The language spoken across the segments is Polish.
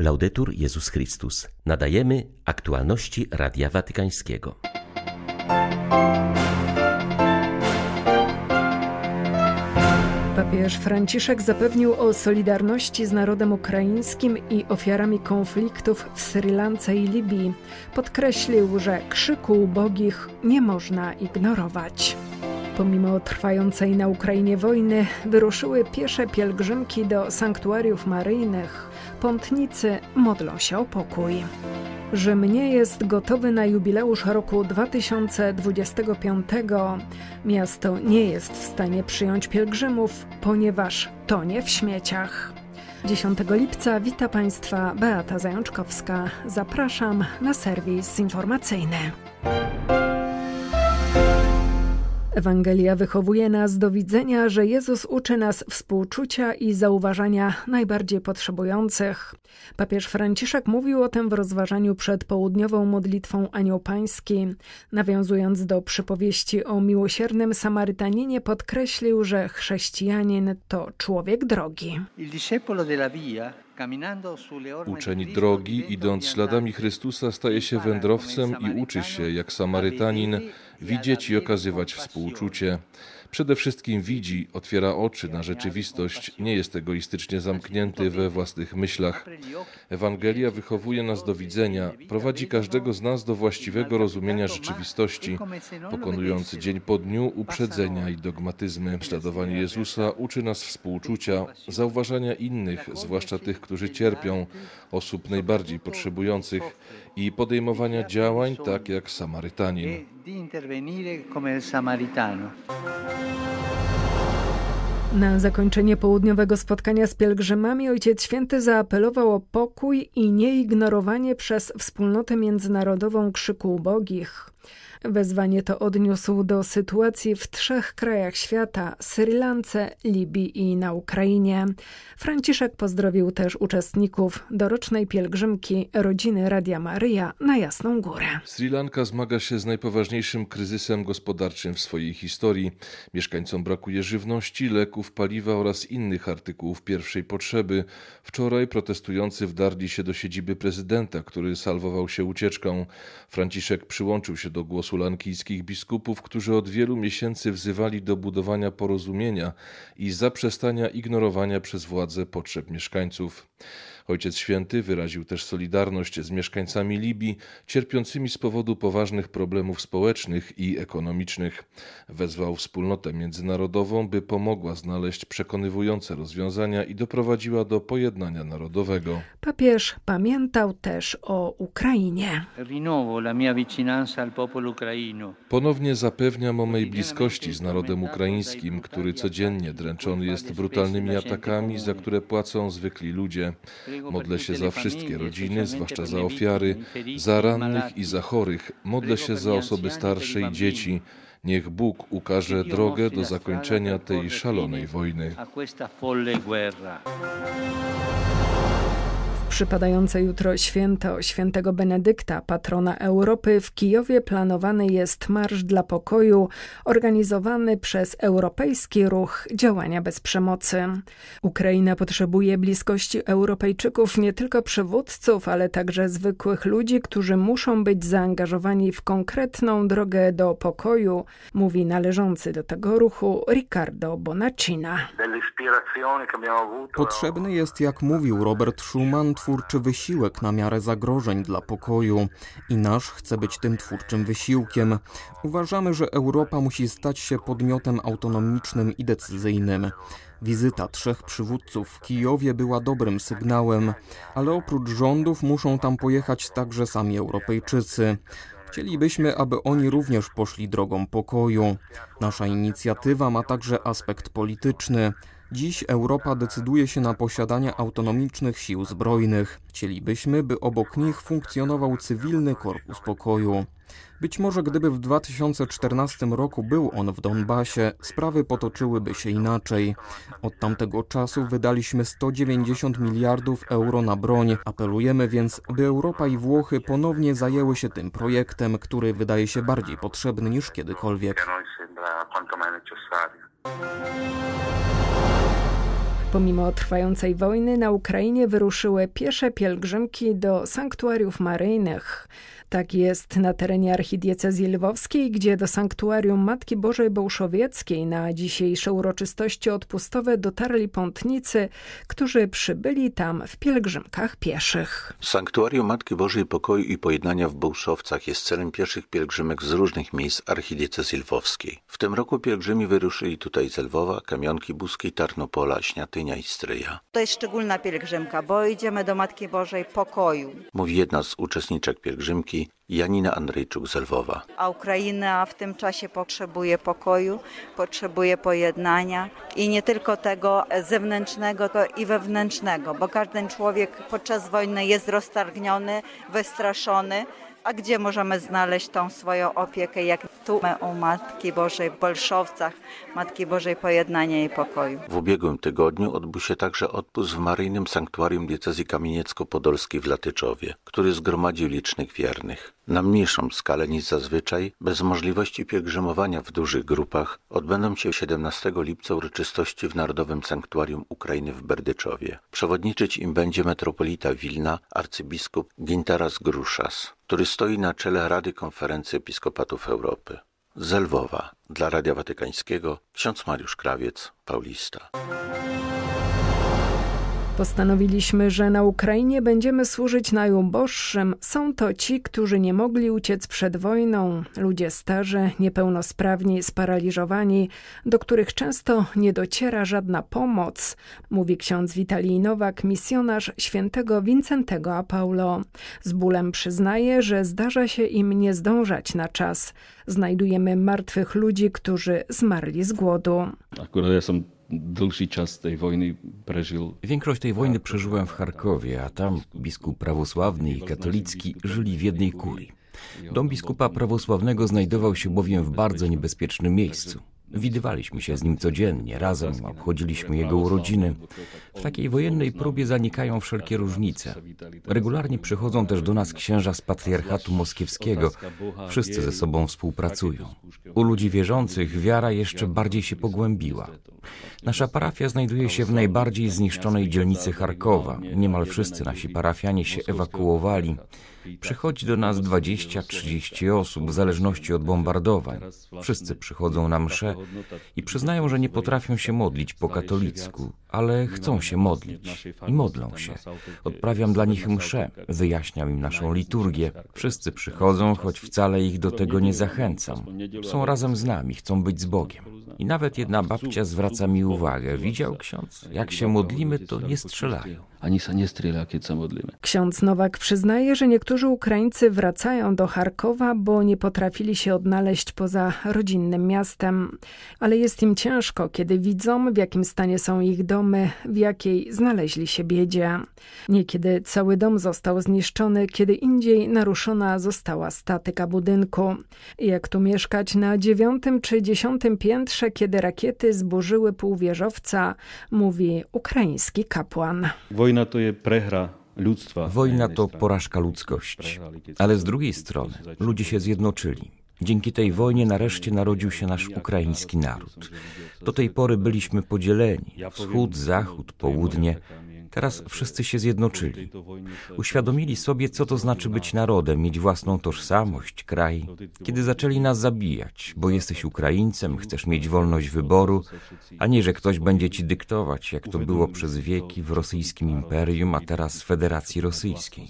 Laudetur Jezus Chrystus. Nadajemy aktualności Radia Watykańskiego. Papież Franciszek zapewnił o solidarności z narodem ukraińskim i ofiarami konfliktów w Sri Lance i Libii. Podkreślił, że krzyku ubogich nie można ignorować. Pomimo trwającej na Ukrainie wojny, wyruszyły piesze pielgrzymki do sanktuariów maryjnych. Pątnicy modlą się o pokój. Rzym nie jest gotowy na jubileusz roku 2025. Miasto nie jest w stanie przyjąć pielgrzymów, ponieważ tonie w śmieciach. 10 lipca wita Państwa Beata Zajączkowska. Zapraszam na serwis informacyjny. Ewangelia wychowuje nas do widzenia, że Jezus uczy nas współczucia i zauważania najbardziej potrzebujących. Papież Franciszek mówił o tym w rozważaniu przed południową modlitwą Anioł Pański. Nawiązując do przypowieści o miłosiernym Samarytaninie, podkreślił, że chrześcijanin to człowiek drogi. Uczeń drogi, idąc śladami Chrystusa, staje się wędrowcem i uczy się, jak Samarytanin, widzieć i okazywać współczucie. Przede wszystkim widzi, otwiera oczy na rzeczywistość, nie jest egoistycznie zamknięty we własnych myślach. Ewangelia wychowuje nas do widzenia, prowadzi każdego z nas do właściwego rozumienia rzeczywistości, pokonując dzień po dniu uprzedzenia i dogmatyzmy. Śladowanie Jezusa uczy nas współczucia, zauważania innych, zwłaszcza tych, którzy cierpią, osób najbardziej potrzebujących i podejmowania działań tak jak Samarytanin. Na zakończenie południowego spotkania z pielgrzymami Ojciec Święty zaapelował o pokój i nieignorowanie przez wspólnotę międzynarodową krzyku ubogich. Wezwanie to odniósł do sytuacji w trzech krajach świata Sri Lance, Libii i na Ukrainie. Franciszek pozdrowił też uczestników dorocznej pielgrzymki rodziny Radia Maryja na Jasną Górę. Sri Lanka zmaga się z najpoważniejszym kryzysem gospodarczym w swojej historii. Mieszkańcom brakuje żywności, leków, paliwa oraz innych artykułów pierwszej potrzeby. Wczoraj protestujący wdarli się do siedziby prezydenta, który salwował się ucieczką. Franciszek przyłączył się do głosu głosu lankijskich biskupów, którzy od wielu miesięcy wzywali do budowania porozumienia i zaprzestania ignorowania przez władze potrzeb mieszkańców. Ojciec Święty wyraził też solidarność z mieszkańcami Libii cierpiącymi z powodu poważnych problemów społecznych i ekonomicznych. Wezwał wspólnotę międzynarodową, by pomogła znaleźć przekonywujące rozwiązania i doprowadziła do pojednania narodowego. Papież pamiętał też o Ukrainie. Ponownie zapewniam o mej bliskości z narodem ukraińskim, który codziennie dręczony jest brutalnymi atakami, za które płacą zwykli ludzie. Modlę się za wszystkie rodziny, zwłaszcza za ofiary, za rannych i za chorych. Modlę się za osoby starsze i dzieci. Niech Bóg ukaże drogę do zakończenia tej szalonej wojny. Przypadające jutro święto świętego Benedykta, patrona Europy, w Kijowie planowany jest Marsz dla Pokoju, organizowany przez Europejski Ruch Działania Bez Przemocy. Ukraina potrzebuje bliskości Europejczyków, nie tylko przywódców, ale także zwykłych ludzi, którzy muszą być zaangażowani w konkretną drogę do pokoju, mówi należący do tego ruchu Riccardo Bonacina. Potrzebny jest, jak mówił Robert Schuman, twórczy wysiłek na miarę zagrożeń dla pokoju i nasz chce być tym twórczym wysiłkiem. Uważamy, że Europa musi stać się podmiotem autonomicznym i decyzyjnym. Wizyta trzech przywódców w Kijowie była dobrym sygnałem, ale oprócz rządów muszą tam pojechać także sami Europejczycy. Chcielibyśmy, aby oni również poszli drogą pokoju. Nasza inicjatywa ma także aspekt polityczny. Dziś Europa decyduje się na posiadanie autonomicznych sił zbrojnych. Chcielibyśmy, by obok nich funkcjonował cywilny korpus pokoju. Być może gdyby w 2014 roku był on w Donbasie, sprawy potoczyłyby się inaczej. Od tamtego czasu wydaliśmy 190 miliardów euro na broń. Apelujemy więc, by Europa i Włochy ponownie zajęły się tym projektem, który wydaje się bardziej potrzebny niż kiedykolwiek. Pomimo trwającej wojny na Ukrainie wyruszyły piesze pielgrzymki do sanktuariów maryjnych. Tak jest na terenie archidiecezji lwowskiej, gdzie do sanktuarium Matki Bożej Bołszowieckiej na dzisiejsze uroczystości odpustowe dotarli pątnicy, którzy przybyli tam w pielgrzymkach pieszych. Sanktuarium Matki Bożej Pokoju i Pojednania w Bołszowcach jest celem pieszych pielgrzymek z różnych miejsc archidiecezji lwowskiej. W tym roku pielgrzymi wyruszyli tutaj z Lwowa, Kamionki Buskiej, Tarnopola, Śniatynia i Stryja. To jest szczególna pielgrzymka, bo idziemy do Matki Bożej Pokoju. Mówi jedna z uczestniczek pielgrzymki, Janina Andrzejczuk z Lwowa. A Ukraina w tym czasie potrzebuje pokoju, potrzebuje pojednania i nie tylko tego zewnętrznego, to i wewnętrznego, bo każdy człowiek podczas wojny jest roztargniony, wystraszony. A gdzie możemy znaleźć tą swoją opiekę, jak tu u Matki Bożej w Bolszowcach, Matki Bożej Pojednania i Pokoju. W ubiegłym tygodniu odbył się także odpust w Maryjnym Sanktuarium Diecezji Kamieniecko-Podolskiej w Latyczowie, który zgromadził licznych wiernych. Na mniejszą skalę niż zazwyczaj, bez możliwości pielgrzymowania w dużych grupach, odbędą się 17 lipca uroczystości w Narodowym Sanktuarium Ukrainy w Berdyczowie. Przewodniczyć im będzie metropolita Wilna, arcybiskup Gintaras Gruszas, który stoi na czele Rady Konferencji Episkopatów Europy. Z Lwowa, dla Radia Watykańskiego, ksiądz Mariusz Krawiec, Paulista. Postanowiliśmy, że na Ukrainie będziemy służyć najuboższym. Są to ci, którzy nie mogli uciec przed wojną, ludzie starzy, niepełnosprawni, sparaliżowani, do których często nie dociera żadna pomoc, mówi ksiądz Witalij Nowak, misjonarz świętego Wincentego a Paulo. Z bólem przyznaje, że zdarza się im nie zdążać na czas. Znajdujemy martwych ludzi, którzy zmarli z głodu. Akurat ja jestem dłuższy czas tej wojny przeżył. Większość tej wojny przeżyłem w Charkowie, a tam biskup prawosławny i katolicki żyli w jednej kurii. Dom biskupa prawosławnego znajdował się bowiem w bardzo niebezpiecznym miejscu. Widywaliśmy się z nim codziennie, razem obchodziliśmy jego urodziny. W takiej wojennej próbie zanikają wszelkie różnice. Regularnie przychodzą też do nas księża z patriarchatu moskiewskiego. Wszyscy ze sobą współpracują. U ludzi wierzących wiara jeszcze bardziej się pogłębiła. Nasza parafia znajduje się w najbardziej zniszczonej dzielnicy Charkowa. Niemal wszyscy nasi parafianie się ewakuowali. Przychodzi do nas 20-30 osób w zależności od bombardowań. Wszyscy przychodzą na msze i przyznają, że nie potrafią się modlić po katolicku, ale chcą się modlić i modlą się. Odprawiam dla nich msze, wyjaśniam im naszą liturgię. Wszyscy przychodzą, choć wcale ich do tego nie zachęcam. Są razem z nami, chcą być z Bogiem. I nawet jedna babcia zwraca mi uwagę. Widział ksiądz? Jak się modlimy, to nie strzelają. Ani się nie strzela, kiedy się modlimy. Ksiądz Nowak przyznaje, że niektórzy Ukraińcy wracają do Charkowa, bo nie potrafili się odnaleźć poza rodzinnym miastem. Ale jest im ciężko, kiedy widzą, w jakim stanie są ich domy, w jakiej znaleźli się biedzie. Niekiedy cały dom został zniszczony, kiedy indziej naruszona została statyka budynku. Jak tu mieszkać na dziewiątym czy dziesiątym piętrze, kiedy rakiety zburzyły pół wieżowca, mówi ukraiński kapłan. Wojna to jest prehra ludztwa. Wojna to porażka ludzkości. Ale z drugiej strony ludzie się zjednoczyli. Dzięki tej wojnie nareszcie narodził się nasz ukraiński naród. Do tej pory byliśmy podzieleni wschód, zachód, południe. Teraz wszyscy się zjednoczyli. Uświadomili sobie, co to znaczy być narodem, mieć własną tożsamość, kraj. Kiedy zaczęli nas zabijać, bo jesteś Ukraińcem, chcesz mieć wolność wyboru, a nie, że ktoś będzie ci dyktować, jak to było przez wieki w rosyjskim imperium, a teraz w Federacji Rosyjskiej.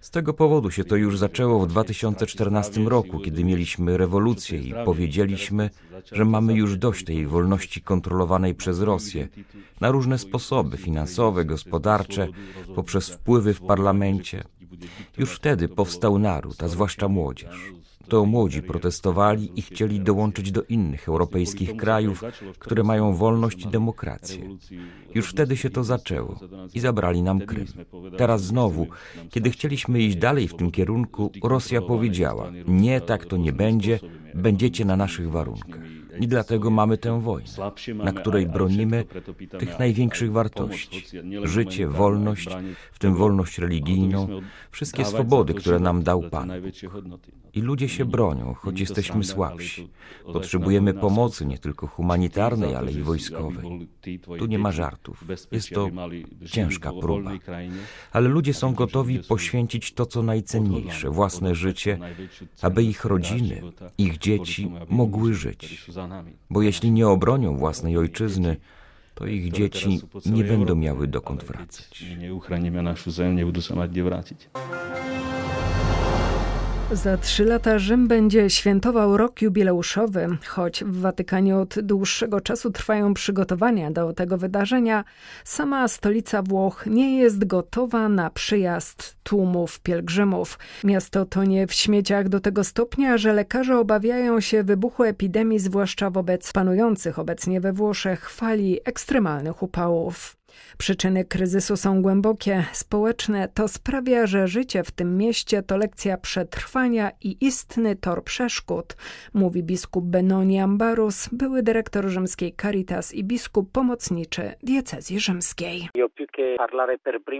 Z tego powodu się to już zaczęło w 2014 roku, kiedy mieliśmy rewolucję i powiedzieliśmy, że mamy już dość tej wolności kontrolowanej przez Rosję na różne sposoby finansowe, gospodarcze, poprzez wpływy w parlamencie. Już wtedy powstał naród, a zwłaszcza młodzież. To młodzi protestowali i chcieli dołączyć do innych europejskich krajów, które mają wolność i demokrację. Już wtedy się to zaczęło i zabrali nam Krym. Teraz znowu, kiedy chcieliśmy iść dalej w tym kierunku, Rosja powiedziała: Nie, tak to nie będzie, będziecie na naszych warunkach. I dlatego mamy tę wojnę, na której bronimy tych największych wartości: życie, wolność, w tym wolność religijną, wszystkie swobody, które nam dał Pan. I ludzie się bronią, choć jesteśmy słabsi. Potrzebujemy pomocy nie tylko humanitarnej, ale i wojskowej. Tu nie ma żartów. Jest to ciężka próba. Ale ludzie są gotowi poświęcić to, co najcenniejsze, własne życie, aby ich rodziny, ich dzieci mogły żyć. Bo jeśli nie obronią własnej ojczyzny, to ich dzieci nie będą miały dokąd wracać. Nie uchronimy naszą ziemię, nie będą wracać. Za trzy lata Rzym będzie świętował rok jubileuszowy. Choć w Watykanie od dłuższego czasu trwają przygotowania do tego wydarzenia, sama stolica Włoch nie jest gotowa na przyjazd tłumów pielgrzymów. Miasto tonie w śmieciach do tego stopnia, że lekarze obawiają się wybuchu epidemii, zwłaszcza wobec panujących obecnie we Włoszech fali ekstremalnych upałów. Przyczyny kryzysu są głębokie, społeczne. To sprawia, że życie w tym mieście to lekcja przetrwania i istny tor przeszkód, mówi biskup Benoni Ambarus, były dyrektor rzymskiej Caritas i biskup pomocniczy diecezji rzymskiej.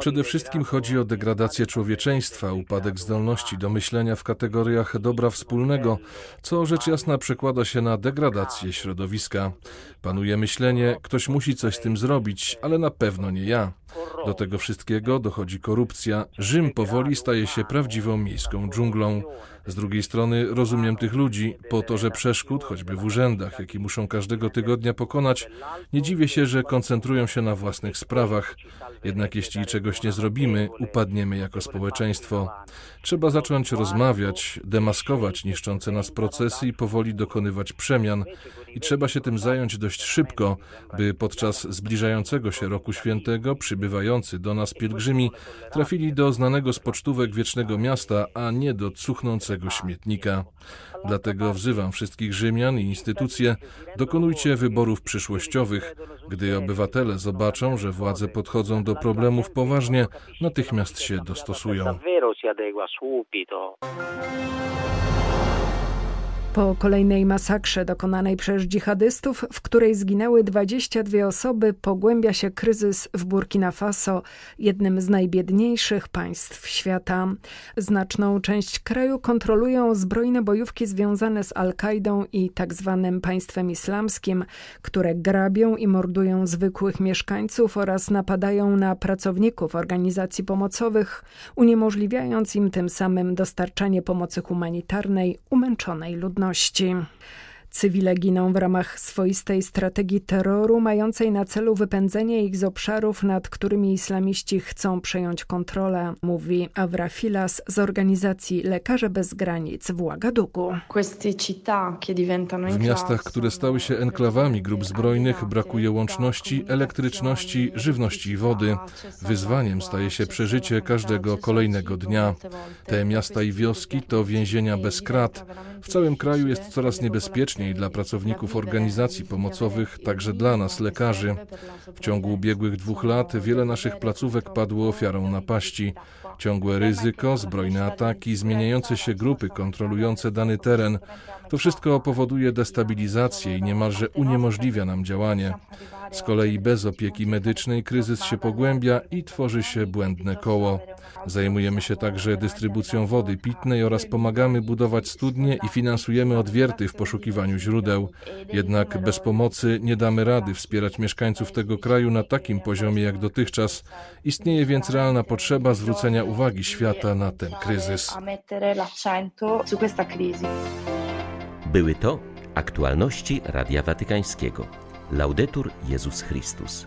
Przede wszystkim chodzi o degradację człowieczeństwa, upadek zdolności do myślenia w kategoriach dobra wspólnego, co rzecz jasna przekłada się na degradację środowiska. Panuje myślenie, ktoś musi coś z tym zrobić, ale na pewno nie ja. Do tego wszystkiego dochodzi korupcja. Rzym powoli staje się prawdziwą miejską dżunglą. Z drugiej strony rozumiem tych ludzi, po to, że przeszkód, choćby w urzędach, jakie muszą każdego tygodnia pokonać, nie dziwię się, że koncentrują się na własnych sprawach. Jednak jeśli czegoś nie zrobimy, upadniemy jako społeczeństwo. Trzeba zacząć rozmawiać, demaskować niszczące nas procesy i powoli dokonywać przemian. I trzeba się tym zająć dość szybko, by podczas zbliżającego się roku świętego przybywający do nas pielgrzymi trafili do znanego z pocztówek wiecznego miasta, a nie do cuchnącego śmietnika. Dlatego wzywam wszystkich Rzymian i instytucje, dokonujcie wyborów przyszłościowych. Gdy obywatele zobaczą, że władze podchodzą do problemów poważnie, natychmiast się dostosują. Po kolejnej masakrze dokonanej przez dżihadystów, w której zginęły 22 osoby, pogłębia się kryzys w Burkina Faso, jednym z najbiedniejszych państw świata. Znaczną część kraju kontrolują zbrojne bojówki związane z Al-Kaidą i tzw. Tak państwem islamskim, które grabią i mordują zwykłych mieszkańców oraz napadają na pracowników organizacji pomocowych, uniemożliwiając im tym samym dostarczanie pomocy humanitarnej umęczonej ludności ludności. Cywile giną w ramach swoistej strategii terroru, mającej na celu wypędzenie ich z obszarów, nad którymi islamiści chcą przejąć kontrolę, mówi Avra Filas z organizacji Lekarze Bez Granic w Ouagadougou. W miastach, które stały się enklawami grup zbrojnych, brakuje łączności, elektryczności, żywności i wody. Wyzwaniem staje się przeżycie każdego kolejnego dnia. Te miasta i wioski to więzienia bez krat. W całym kraju jest coraz niebezpieczniej dla pracowników organizacji pomocowych, także dla nas, lekarzy. W ciągu ubiegłych dwóch lat wiele naszych placówek padło ofiarą napaści. Ciągłe ryzyko, zbrojne ataki, zmieniające się grupy kontrolujące dany teren. To wszystko powoduje destabilizację i niemalże uniemożliwia nam działanie. Z kolei bez opieki medycznej kryzys się pogłębia i tworzy się błędne koło. Zajmujemy się także dystrybucją wody pitnej oraz pomagamy budować studnie i finansujemy odwierty w poszukiwaniu źródeł. Jednak bez pomocy nie damy rady wspierać mieszkańców tego kraju na takim poziomie jak dotychczas. Istnieje więc realna potrzeba zwrócenia uwagi świata na ten kryzys. Były to aktualności Radia Watykańskiego. Laudetur Jezus Chrystus.